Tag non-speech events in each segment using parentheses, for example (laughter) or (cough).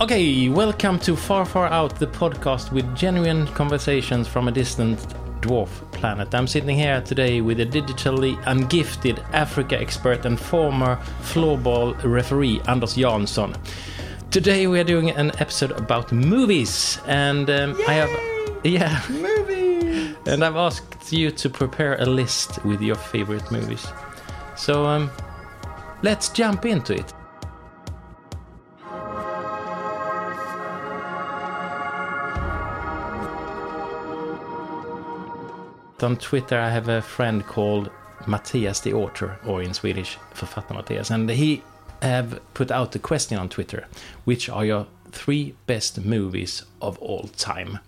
Okay, welcome to Far Far Out, the podcast with genuine conversations from a distant dwarf planet. I'm sitting here today with a digitally ungifted Africa expert and former floorball referee, Anders Jansson. Today we are doing an episode about movies, and um, I have, yeah, Movies! and I've asked you to prepare a list with your favorite movies. So um, let's jump into it. On Twitter, I have a friend called Matthias the author, or in Swedish, Författare Matthias, and he have put out the question on Twitter: Which are your three best movies of all time?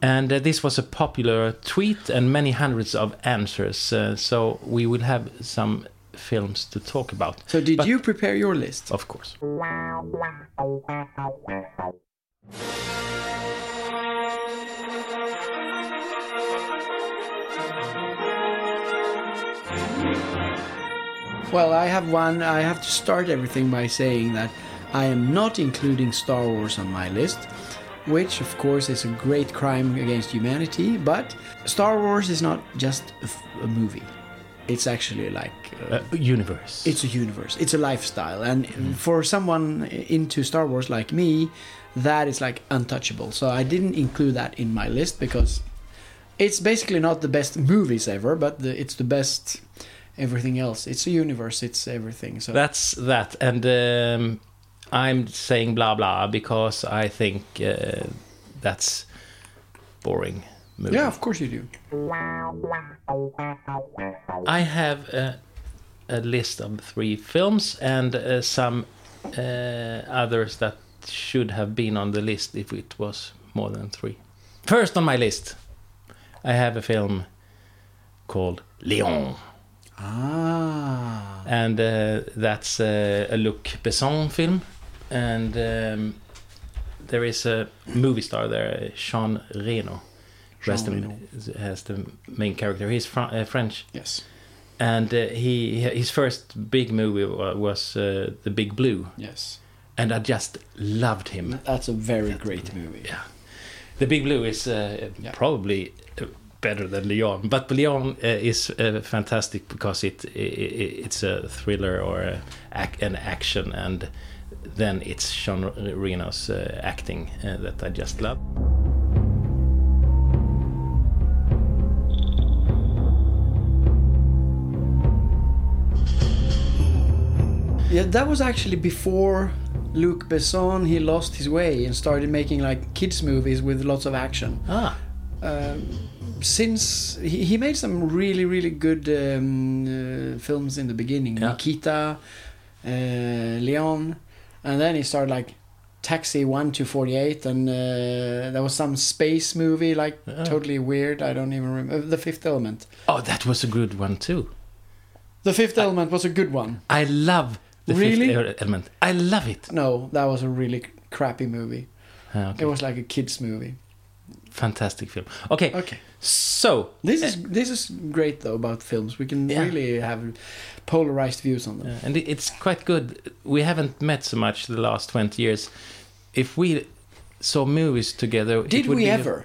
And uh, this was a popular tweet and many hundreds of answers. Uh, so we will have some films to talk about. So did But- you prepare your list? Of course. Well, I have one. I have to start everything by saying that I am not including Star Wars on my list, which of course is a great crime against humanity. But Star Wars is not just a, f- a movie. It's actually like a, Uh, universe. it's a universe. It's a lifestyle, and for someone into Star Wars like me, that is like untouchable. So I didn't include that in my list because it's basically not the best movies ever, but the, it's the best everything else. It's a universe. It's everything. So That's that. And um, I'm saying blah blah because I think uh, that's boring. Movie. yeah, of course you do. I have a, a list of three films and uh, some uh, others that should have been on the list if it was more than three. First on my list, I have a film called Leon, Ah, and uh, that's uh, a Luc Besson film, and um, there is a movie star there, Jean Reno. who has Jean the- Reno. has the main character. He's fr- uh, French yes, and uh, he his first big movie was uh, The Big Blue, yes. and I just loved him. That's a very great movie. Yeah, The Big Blue is uh, Yeah. probably uh, better than Leon, but Leon uh, is uh, fantastic because it, i i it's a thriller or a, an action, and then it's Jean Reno's uh, acting uh, that I just love. Yeah, that was actually before Luc Besson. He lost his way and started making like kids movies with lots of action. Ah, um, since he, he made some really really good um, uh, films in the beginning Yeah. nikita uh, leon and then he started like taxi 1 to 48 and uh, there was some space movie like totally weird i don't even remember the fifth element oh, that was a good one too. the fifth element was a good one I love the Really? fifth element. I love it. no that was a really crappy movie Ah, okay. it was like a kids movie fantastic film. Okay, okay so this is this is great though about films we can Yeah. really have polarized views on them uh, and it's quite good. We haven't met so much the last twenty years. If we saw movies together, Did we ever?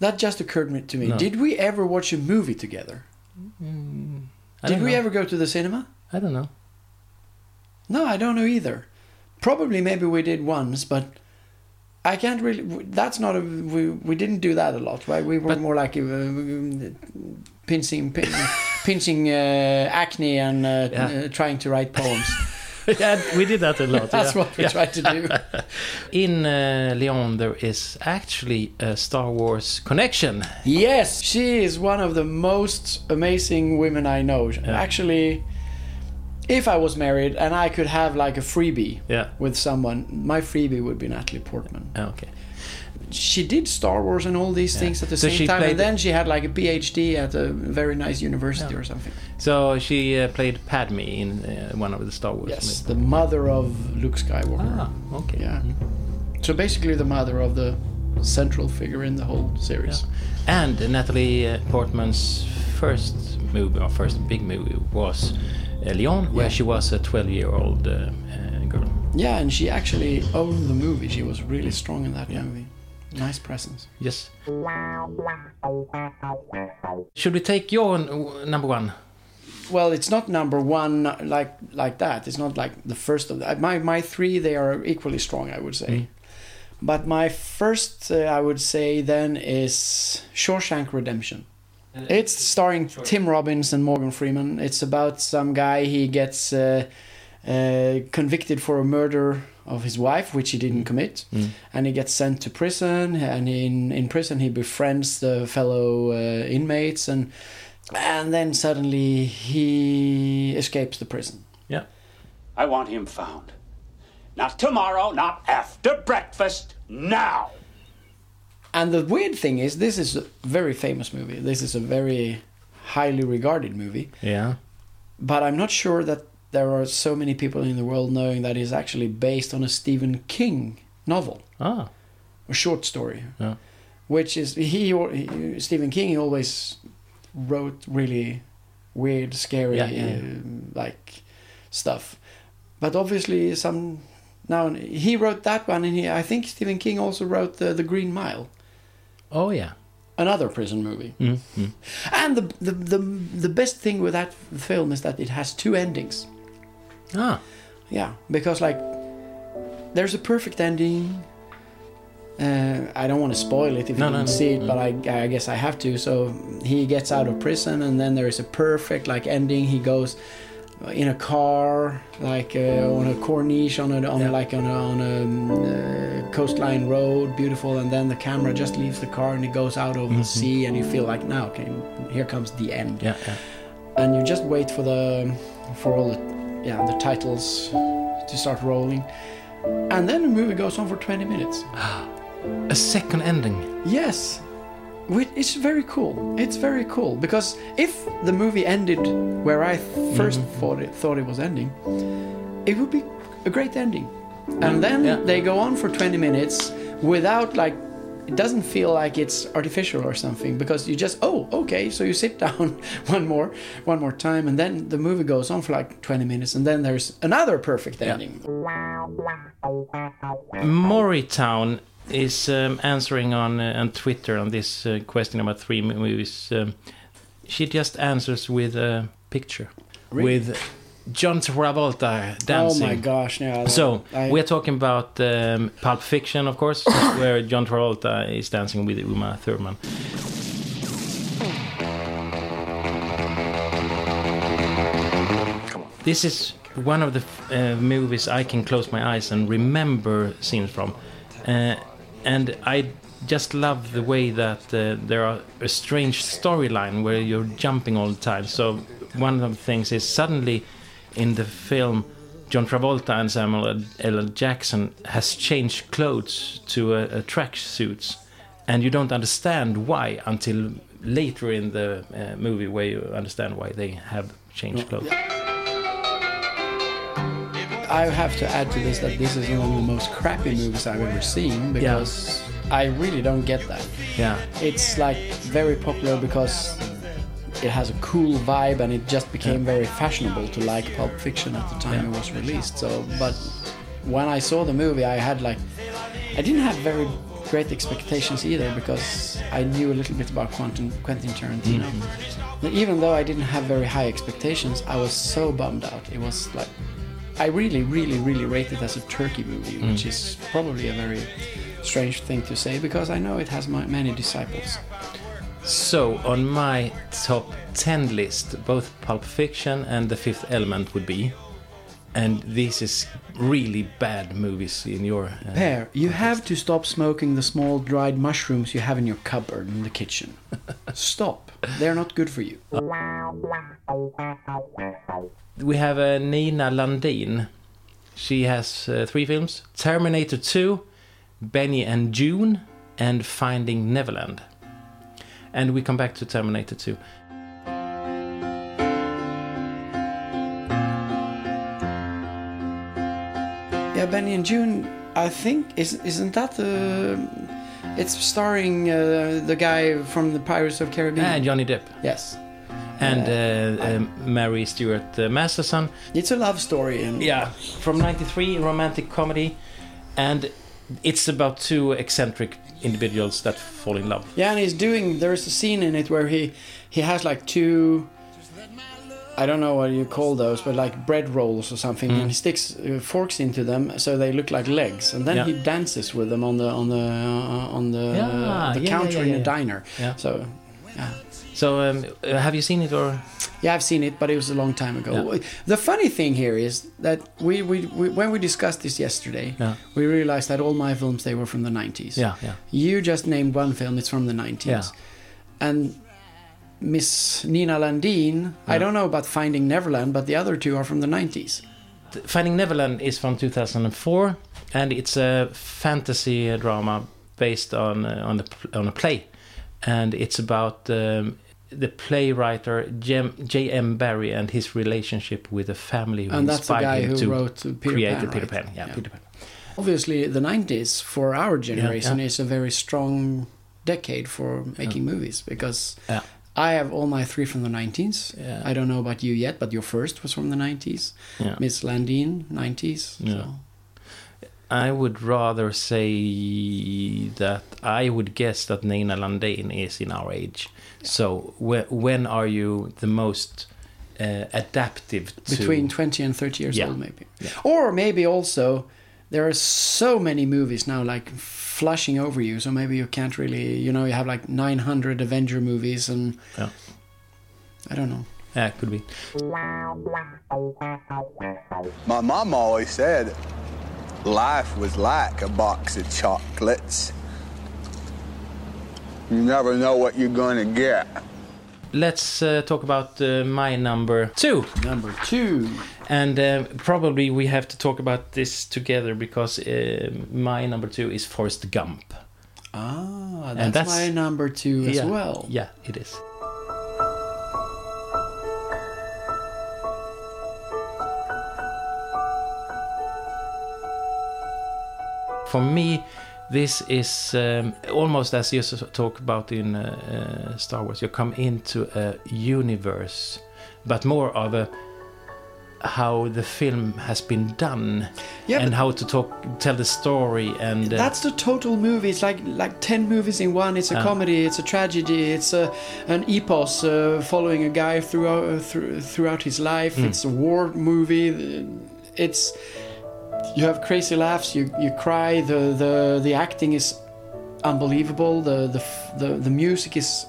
That just occurred to me. No. Did we ever watch a movie together? I Did we know. ever go to the cinema? I don't know. No, I don't know either. Probably, maybe we did once, but I can't really. That's not a. We, we didn't do that a lot, right? We were But- more like uh, pinching, pin, pinching uh, acne and uh, Yeah. uh, trying to write poems. (laughs) yeah, we did that a lot. (laughs) That's yeah. what we Yeah. tried to do. (laughs) In uh, Leon, there is actually a Star Wars connection. Yes, she is one of the most amazing women I know. Actually, if I was married and I could have like a freebie Yeah. with someone, my freebie would be Natalie Portman. Ah, Okay. She did Star Wars and all these Yeah. things at the So same time, and then she had like a PhD at a very nice university Yeah. or something. So she uh, played Padme in uh, one of the Star Wars Yes, movies. the mother of Luke Skywalker. Ah, okay. Yeah. Mm. So basically, the mother of the central figure in the whole series. And Natalie uh, Portman's first movie, or first big movie, was uh, Leon, where Yeah. she was a 12 year old uh, uh, girl. Yeah, and she actually owned the movie. She was really strong in that Yeah. movie. Nice presence. Yes. Should we take your n- number one? Well, it's not number one like like that. It's not like the first of the, my my three. They are equally strong, I would say. Mm. But my first, uh, I would say, then is Shawshank Redemption. It's starring Tim Robbins and Morgan Freeman. It's about some guy he gets uh, uh, convicted for a murder of his wife, which he didn't commit, Mm. and he gets sent to prison. And in in prison, he befriends the fellow uh, inmates, and and then suddenly he escapes the prison. Yeah. I want him found. Not tomorrow, not after breakfast, now! And the weird thing is, this is a very famous movie. This is a very highly regarded movie. Yeah. but I'm not sure that there are so many people in the world knowing that it's actually based on a Stephen King novel, Ah. a short story, Yeah. which is he, or he Stephen King he always wrote really weird, scary, Yeah, yeah, yeah. uh, like stuff. But obviously, some now he wrote that one, and he, I think Stephen King also wrote the, the Green Mile, Oh yeah. another prison movie. Mm. Mm. And the, the the the best thing with that film is that it has two endings. Ah. Yeah, because like there's a perfect ending. Uh, I don't want to spoil it if No, you no, didn't no. see it, Mm. but I, I guess I have to. So he gets out of prison, and then there is a perfect like ending. He goes in a car, like uh, on a corniche, on a on Yeah. like on a on a um, uh, coastline road, beautiful. And then the camera just leaves the car and it goes out over the sea, and you feel like now, okay, here comes the end Mm-hmm. Yeah. Yeah. and you just wait for the for all the yeah the titles to start rolling and then the movie goes on for 20 minutes (gasps) A second ending. yes Whi- it's very cool it's very cool because if the movie ended where i first mm-hmm. thought it thought it was ending it would be a great ending and then Yeah. they go on for 20 minutes without like it doesn't feel like it's artificial or something because you just oh okay so you sit (laughs) down one more one more time and then the movie goes on for like 20 minutes and then there's another perfect ending. Yeah. ending Moritown is um, answering on uh, on Twitter on this uh, question about three movies. Um, she just answers with a picture Really? with John Travolta dancing. oh my gosh yeah So I- we're talking about um, Pulp Fiction, of course, (coughs) where John Travolta is dancing with Uma Thurman. This is one of the uh, movies I can close my eyes and remember scenes from, uh, and I just love the way that uh, there are a strange storyline where you're jumping all the time. So one of the things is suddenly in the film John Travolta and Samuel L. L. Jackson has changed clothes to a, a track suits, and you don't understand why until later in the uh, movie where you understand why they have changed clothes. I have to add to this that this is one of the most crappy movies I've ever seen because I really don't get that. Yeah, It's like very popular because it has a cool vibe and it just became very fashionable to like Pulp Fiction at the time Yeah. it was released. So, but when I saw the movie, I had like, I didn't have very great expectations either because I knew a little bit about Quentin, Quentin Tarantino. But Even though I didn't have very high expectations, I was so bummed out. It was like, I really, really, really rate it as a turkey movie, mm. which is probably a very strange thing to say because I know it has my, many disciples. So on my top 10 list, both Pulp Fiction and The Fifth Element would be. And this is really bad movies in your. Uh, Per, you have to stop smoking the small dried mushrooms you have in your cupboard in the kitchen. (laughs) stop. They're not good for you. we have uh, Nina Landin. She has uh, three films Terminator 2, Benny and Joon, and Finding Neverland. And we come back to Terminator 2. Yeah, Benny and Joon, I think, is, isn't that the. It's starring uh, the guy from the Pirates of Caribbean. And Johnny Depp. Yes. and uh, um, Mary Stuart uh, Masterson. It's a love story, and Yeah, from '93, romantic comedy, and it's about two eccentric individuals that fall in love. Yeah, and he's doing. There's a scene in it where he he has like two. I don't know what you call those, but like bread rolls or something, Mm. and he sticks uh, forks into them so they look like legs, and then Yeah. he dances with them on the on the uh, on the Yeah, the yeah, counter in a diner. Yeah. So, yeah, So, um, uh, have you seen it or? yeah, I've seen it, but it was a long time ago. The funny thing here is that we, we, we when we discussed this yesterday, we realized that all my films they were from the 90s. yeah, yeah. You just named one film, it's from the 90s. Yeah. And Miss Nina Landin, I don't know about Finding Neverland, but the other two are from the 90s. Finding Neverland is from 2004, and it's a fantasy drama based on uh, on, the, on a play, and it's about um, the playwright J.M. Barrie and his relationship with a family who And that's the inspired guy him who to wrote Peter create Pan. Peter right? Pan. Yeah, Peter Pan. Obviously, the 90s for our generation yeah. is a very strong decade for making movies because Yeah. I have all my three from the 90s. Yeah. I don't know about you yet, but your first was from the 90s. Yeah. Miss Landin, 90s. Yeah. So. I would rather say that I would guess that Nina Landin is in our age. So whe- when are you the most uh, adaptive to between 20 and 30 years Yeah. old maybe Yeah. or maybe also there are so many movies now like flushing over you so maybe you can't really you know you have like 900 avenger movies and Yeah. i don't know Yeah, could be. My mom always said life was like a box of chocolates. You never know what you're going to get. Let's uh, talk about uh, my number two. number two And uh, probably we have to talk about this together because uh, my number two is Forrest Gump. ah that's, that's- my number two as yeah. well Yeah, it is. For me, this is um, almost as you talk about in uh, uh, Star Wars. You come into a universe, but more of a how the film has been done Yeah, and how to talk, tell the story, and uh, That's the total movie. It's like like ten movies in one. It's a Ah. comedy. It's a tragedy. It's a an epos uh, following a guy throughout uh, through, throughout his life. Hmm. It's a war movie. It's you have crazy laughs. You you cry. The the the acting is unbelievable. The the the, the music is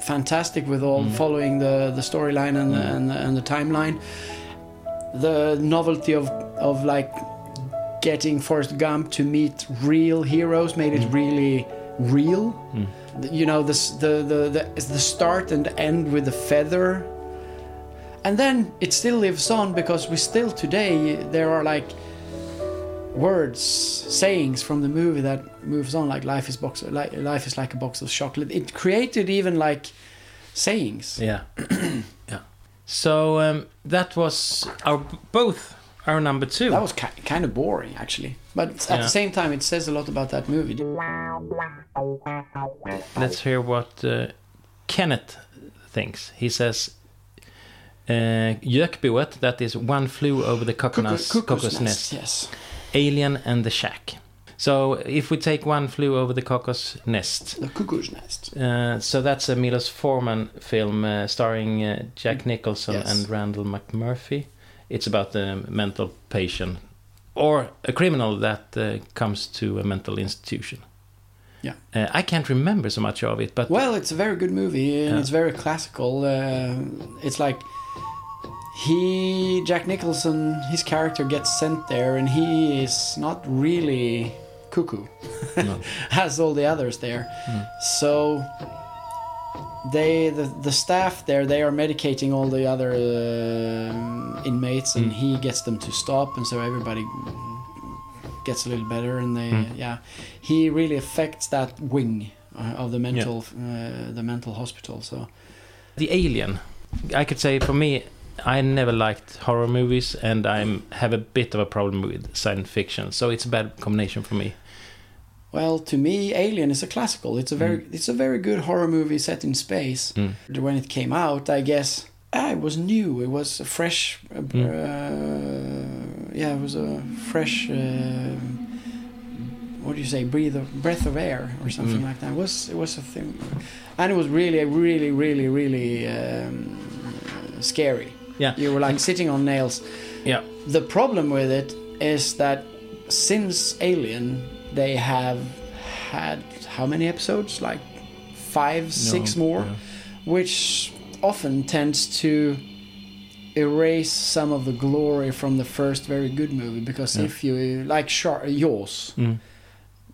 fantastic with all Hmm. following the the storyline and the, and the, and the timeline. The novelty of of like getting Forrest Gump to meet real heroes made it mm-hmm. really real. Mm. You know, the, the the the the start and end with the feather, and then it still lives on because we still today there are like words, sayings from the movie that moves on. Like life is box, like life is like a box of chocolate. It created even like sayings. Yeah, yeah. So um, that was our both our number two. That was ki- kind of boring, actually. But at Yeah. the same time, it says a lot about that movie. Let's hear what uh, Kenneth thinks. He says, uh, that is one flew over the cuckoo's, Cuckoo- cuckoo's nest. Yes. Alien and the Shack." So if we take one flew over the cuckoo's nest, The Cuckoo's Nest. uh, so that's a Milos Forman film uh, starring uh, Jack Nicholson Yes. and Randle McMurphy. It's about a mental patient or a criminal that uh, comes to a mental institution. Yeah. Uh, I can't remember so much of it, but Well, it's a very good movie and it's very classical. Uh, it's like he, Jack Nicholson, his character gets sent there and he is not really cuckoo No. (laughs) as all the others there. Hmm. So they, the, the staff there, they are medicating all the other um inmates and Hmm. he gets them to stop and so everybody gets a little better and they Hmm. yeah he really affects that wing uh, of the mental uh, the mental hospital so The Alien. I could say for me, I never liked horror movies, and I have a bit of a problem with science fiction. So it's a bad combination for me. Well, to me, Alien is a classical. It's a very it's a very good horror movie set in space. When it came out, I guess ah, it was new. It was a fresh. Uh, yeah, it was a fresh. Uh, what do you say? Breathe of, breath of air or something like that. It was it was a thing, and it was really, really, really, really um, scary. Yeah. You were like sitting on nails. Yeah. The problem with it is that since Alien, they have had how many episodes? Like five, six more, yeah. which often tends to erase some of the glory from the first very good movie. Because Yeah. if you like Jaws, Mm.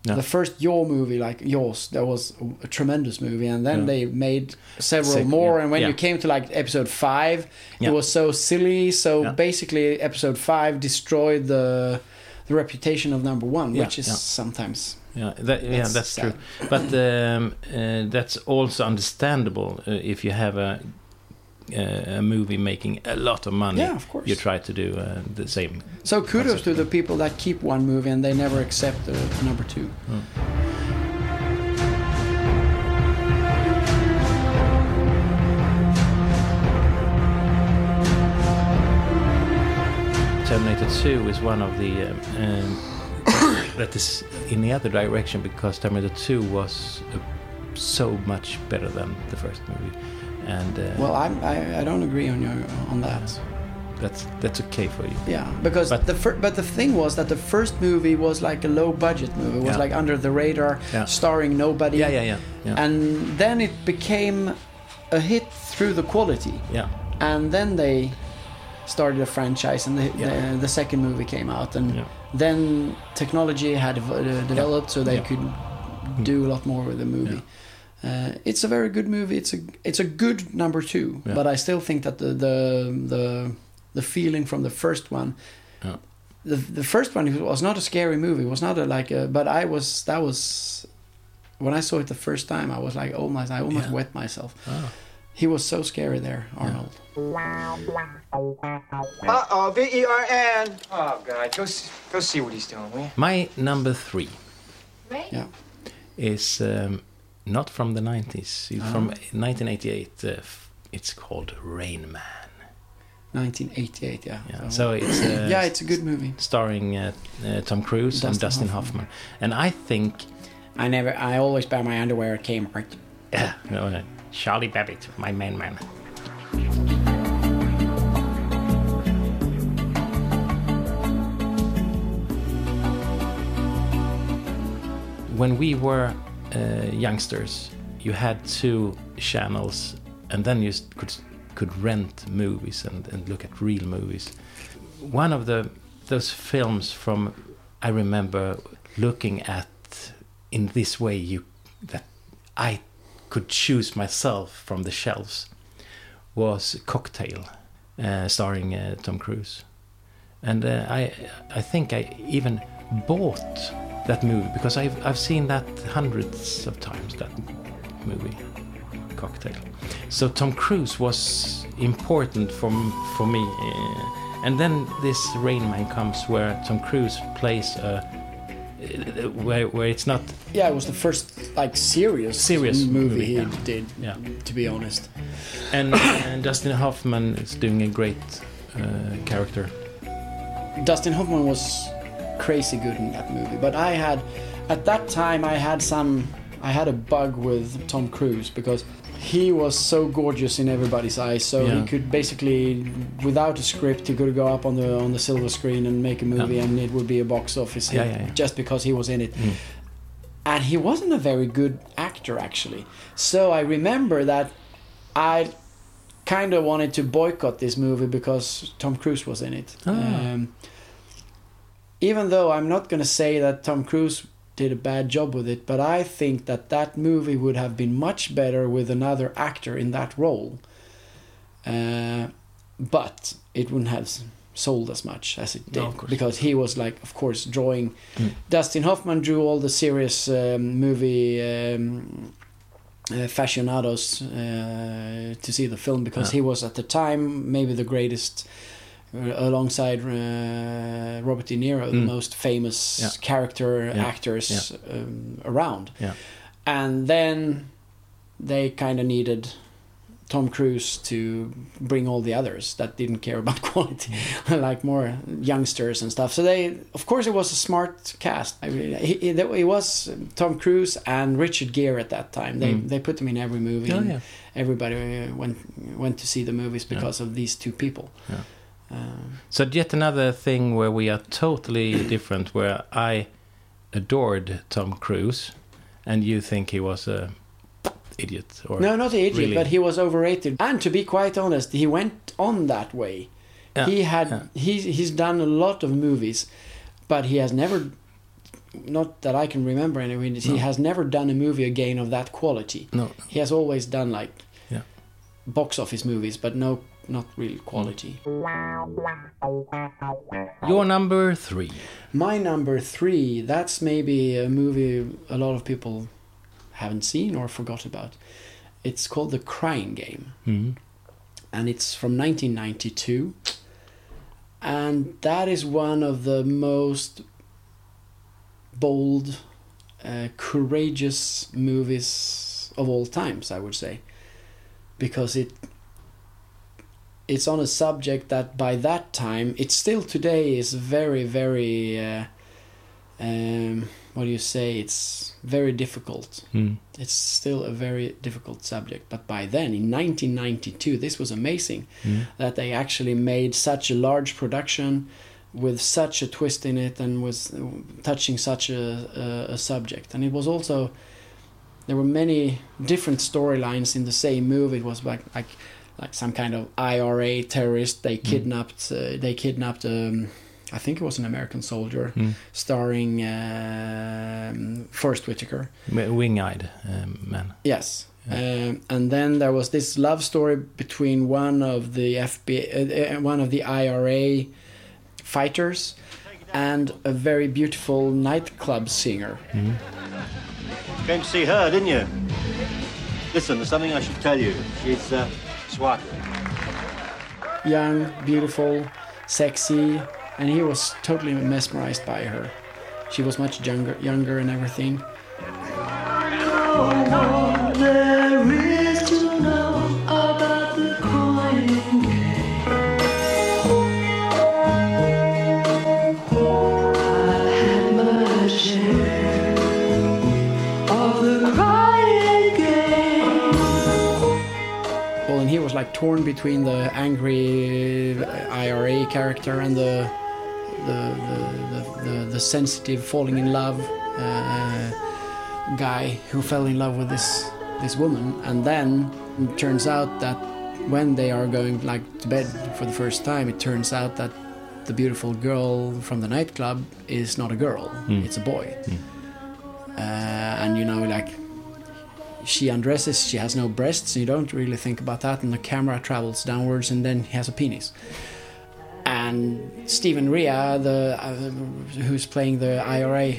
Yeah. the first Jaw movie, like Jaws, that was a, tremendous movie, and then Yeah. they made several Sec- more. yeah, And when you came to like episode five, it was so silly. So basically, episode five destroyed the the reputation of number one, which is sometimes Yeah, that, yeah, That's sad. true. But um, uh, that's also understandable uh, if you have a a movie making a lot of money. Yeah, of course. You try to do uh, the same. so. Kudos to the people that keep one movie and they never accept the, number two. Terminator 2 is one of the um, um, (coughs) that is in the other direction because Terminator 2 was uh, so much better than the first movie, and uh, Well, I'm, I I don't agree on your on that. that's that's okay for you. Yeah, because But- the fir- but the thing was that the first movie was like a low budget movie. It was Yeah. like under the radar, Yeah. starring nobody. Yeah, yeah, yeah, yeah. And then it became a hit through the quality. yeah. And then they started a franchise, and the, Yeah. the, the second movie came out, and Yeah. then technology had uh, developed, so they Yeah. could do a lot more with the movie. Uh, it's a very good movie. It's a it's a good number two, Yeah. but I still think that the the the, the feeling from the first one, Yeah. the the first one was not a scary movie. It was not a like a, but I was that was when I saw it the first time. I was like, oh my! I almost Yeah. wet myself. Ah. He was so scary there, Arnold. Uh oh, V E R N. Oh God, go s- go see what he's doing, will you? My number three Right? Yeah. is um, not from the 90s, it's Ah. from 1988. Uh, it's called Rain Man. 1988. Yeah. Yeah. So it's uh, yeah, it's a good movie. starring uh, uh, Tom Cruise and Dustin Dustin Hoffman. Hoffman. And I think, I never. I always buy my underwear at Kmart. yeah, no, uh, Charlie Babbitt, my main man. When we were youngsters, you had two channels, and then you could could rent movies and, and look at real movies. One of the those films from I remember looking at in this way you that I could choose myself from the shelves was Cocktail, uh, starring uh, Tom Cruise, and uh, I I think I even bought that movie because I've I've seen that hundreds of times that movie Cocktail. So Tom Cruise was important for for me, uh, and then this Rain Man comes where Tom Cruise plays a uh, where where it's not Yeah, it was the first like serious Serious movie, movie, he yeah. did. Yeah. To be honest. and, and Dustin Hoffman is doing a great uh, character. Dustin Hoffman was crazy good in that movie. But I had, at that time, I had some, I had a bug with Tom Cruise because he was so gorgeous in everybody's eyes. So Yeah. he could basically, without a script, he could go up on the on the silver screen and make a movie, Yeah. and it would be a box office hit Yeah, just because he was in it. And he wasn't a very good actor actually. So I remember that I kind of wanted to boycott this movie because Tom Cruise was in it. Ah. Um, even though I'm not going to say that Tom Cruise did a bad job with it, but I think that that movie would have been much better with another actor in that role. Uh, but it wouldn't have sold as much as it did No, because he was like, of course, drawing. Dustin Hoffman drew all the serious um, movie um, uh, aficionados uh, to see the film because Yeah. he was at the time maybe the greatest uh, alongside uh, Robert De Niro, the Mm. most famous Yeah. character Yeah. actors um, around. Yeah. And then they kind of needed Tom Cruise to bring all the others that didn't care about (laughs) quality, like more youngsters and stuff. So they, of course, it was a smart cast. I mean, he- it was Tom Cruise and Richard Gere at that time. They Mm. they put them in every movie. Oh, yeah. Everybody uh, went went to see the movies Yeah. because of these two people. Yeah. Um, So yet another thing where we are totally (clears throat) different. Where I adored Tom Cruise, and you think he was a idiot or no, not the idiot, really- but he was overrated. And to be quite honest, he went on that way. Yeah, he had yeah. he's he's done a lot of movies, but he has never, not that I can remember anyway. He No. has never done a movie again of that quality. No. He has always done like Yeah. box office movies, but no, not real quality. Your number three. My number three, that's maybe a movie a lot of people haven't seen or forgot about. It's called The Crying Game, Mm. and it's from 1992. And that is one of the most bold, uh, courageous movies of all times, I would say, because it it's on a subject that by that time it still today is very very uh, um, what do you say? It's very difficult. Mm. it's still a very difficult subject. But by then in 1992 this was amazing Mm. that they actually made such a large production with such a twist in it and was touching such a, a, a subject. And it was also there were many different storylines in the same movie. It was like like like some kind of IRA terrorist they kidnapped uh, they kidnapped um, I think it was an American soldier Mm. starring um, Forest Whitaker Wing-eyed um, man. Yes. Um, and then there was this love story between one of the FBI, uh, uh, one of the IRA fighters, and a very beautiful nightclub singer. Came to see her, didn't you? Listen, there's something I should tell you. She's uh, swat. Young, beautiful, sexy, and he was totally mesmerized by her. She was much younger, younger and everything. Was like torn between the angry IRA character and the the the, the, the, the sensitive falling in love uh, guy who fell in love with this this woman, and then it turns out that when they are going like to bed for the first time, it turns out that the beautiful girl from the nightclub is not a girl; it's a boy. Uh, and you know, like she undresses, she has no breasts, you don't really think about that, and the camera travels downwards, and then he has a penis. And Stephen Rea, the uh, who's playing the IRA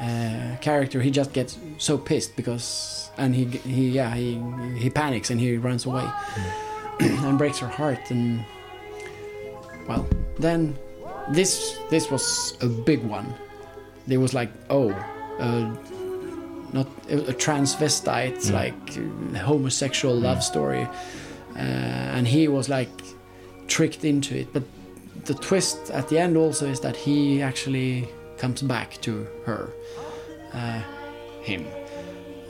uh, character, he just gets so pissed because, and he he yeah he he panics and he runs away, (clears throat) and breaks her heart, and well then this this was a big one. There was like oh. Uh, not a, transvestite like uh, homosexual love story. Uh, and he was like tricked into it. But the twist at the end also is that he actually comes back to her uh, him.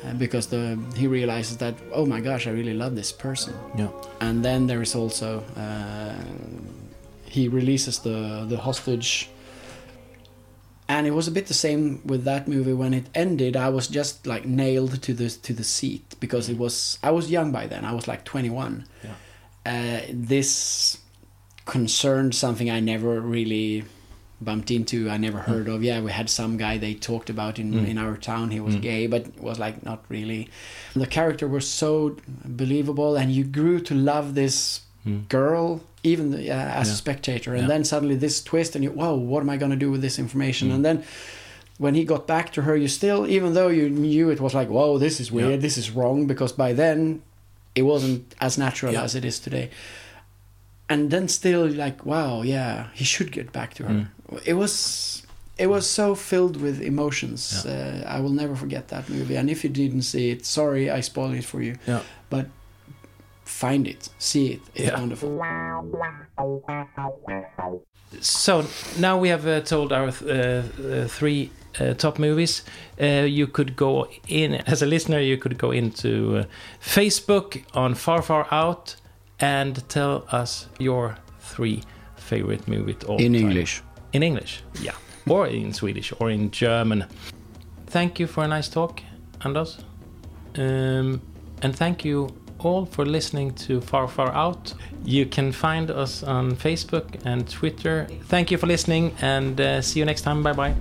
Uh, because the he realizes that oh my gosh I really love this person. Yeah. and then there is also uh, he releases the the hostage and it was a bit the same with that movie. When it ended i was just like nailed to the to the seat because it mm. was i was young by then. I was like 21 Yeah. uh, this concerned something i never really bumped into i never mm. heard of. Yeah we had some guy they talked about in, mm. in our town. He was gay but it was like not really. The character was so believable and you grew to love this girl even uh, as a spectator. And Yeah. then suddenly this twist and you whoa what am i going to do with this information? And then when he got back to her you still even though you knew it was like whoa this is weird Yeah. this is wrong because by then it wasn't as natural Yeah. as it is today. And then still like wow yeah he should get back to her. It was it was so filled with emotions uh, i will never forget that movie. And if you didn't see it sorry i spoiled it for you. Yeah. but find it see it it's Yeah. wonderful So now we have uh, told our th- uh, uh, three uh, top movies. Uh, you could go in as a listener. You could go into uh, Facebook on Far Far Out and tell us your three favorite movies. All in time. english In English, yeah, or in Swedish or in German. Thank you for a nice talk, Anders. Um, and thank you all for listening to Far Far Out. You can find us on Facebook and Twitter. Thank you for listening and uh, see you next time. Bye bye.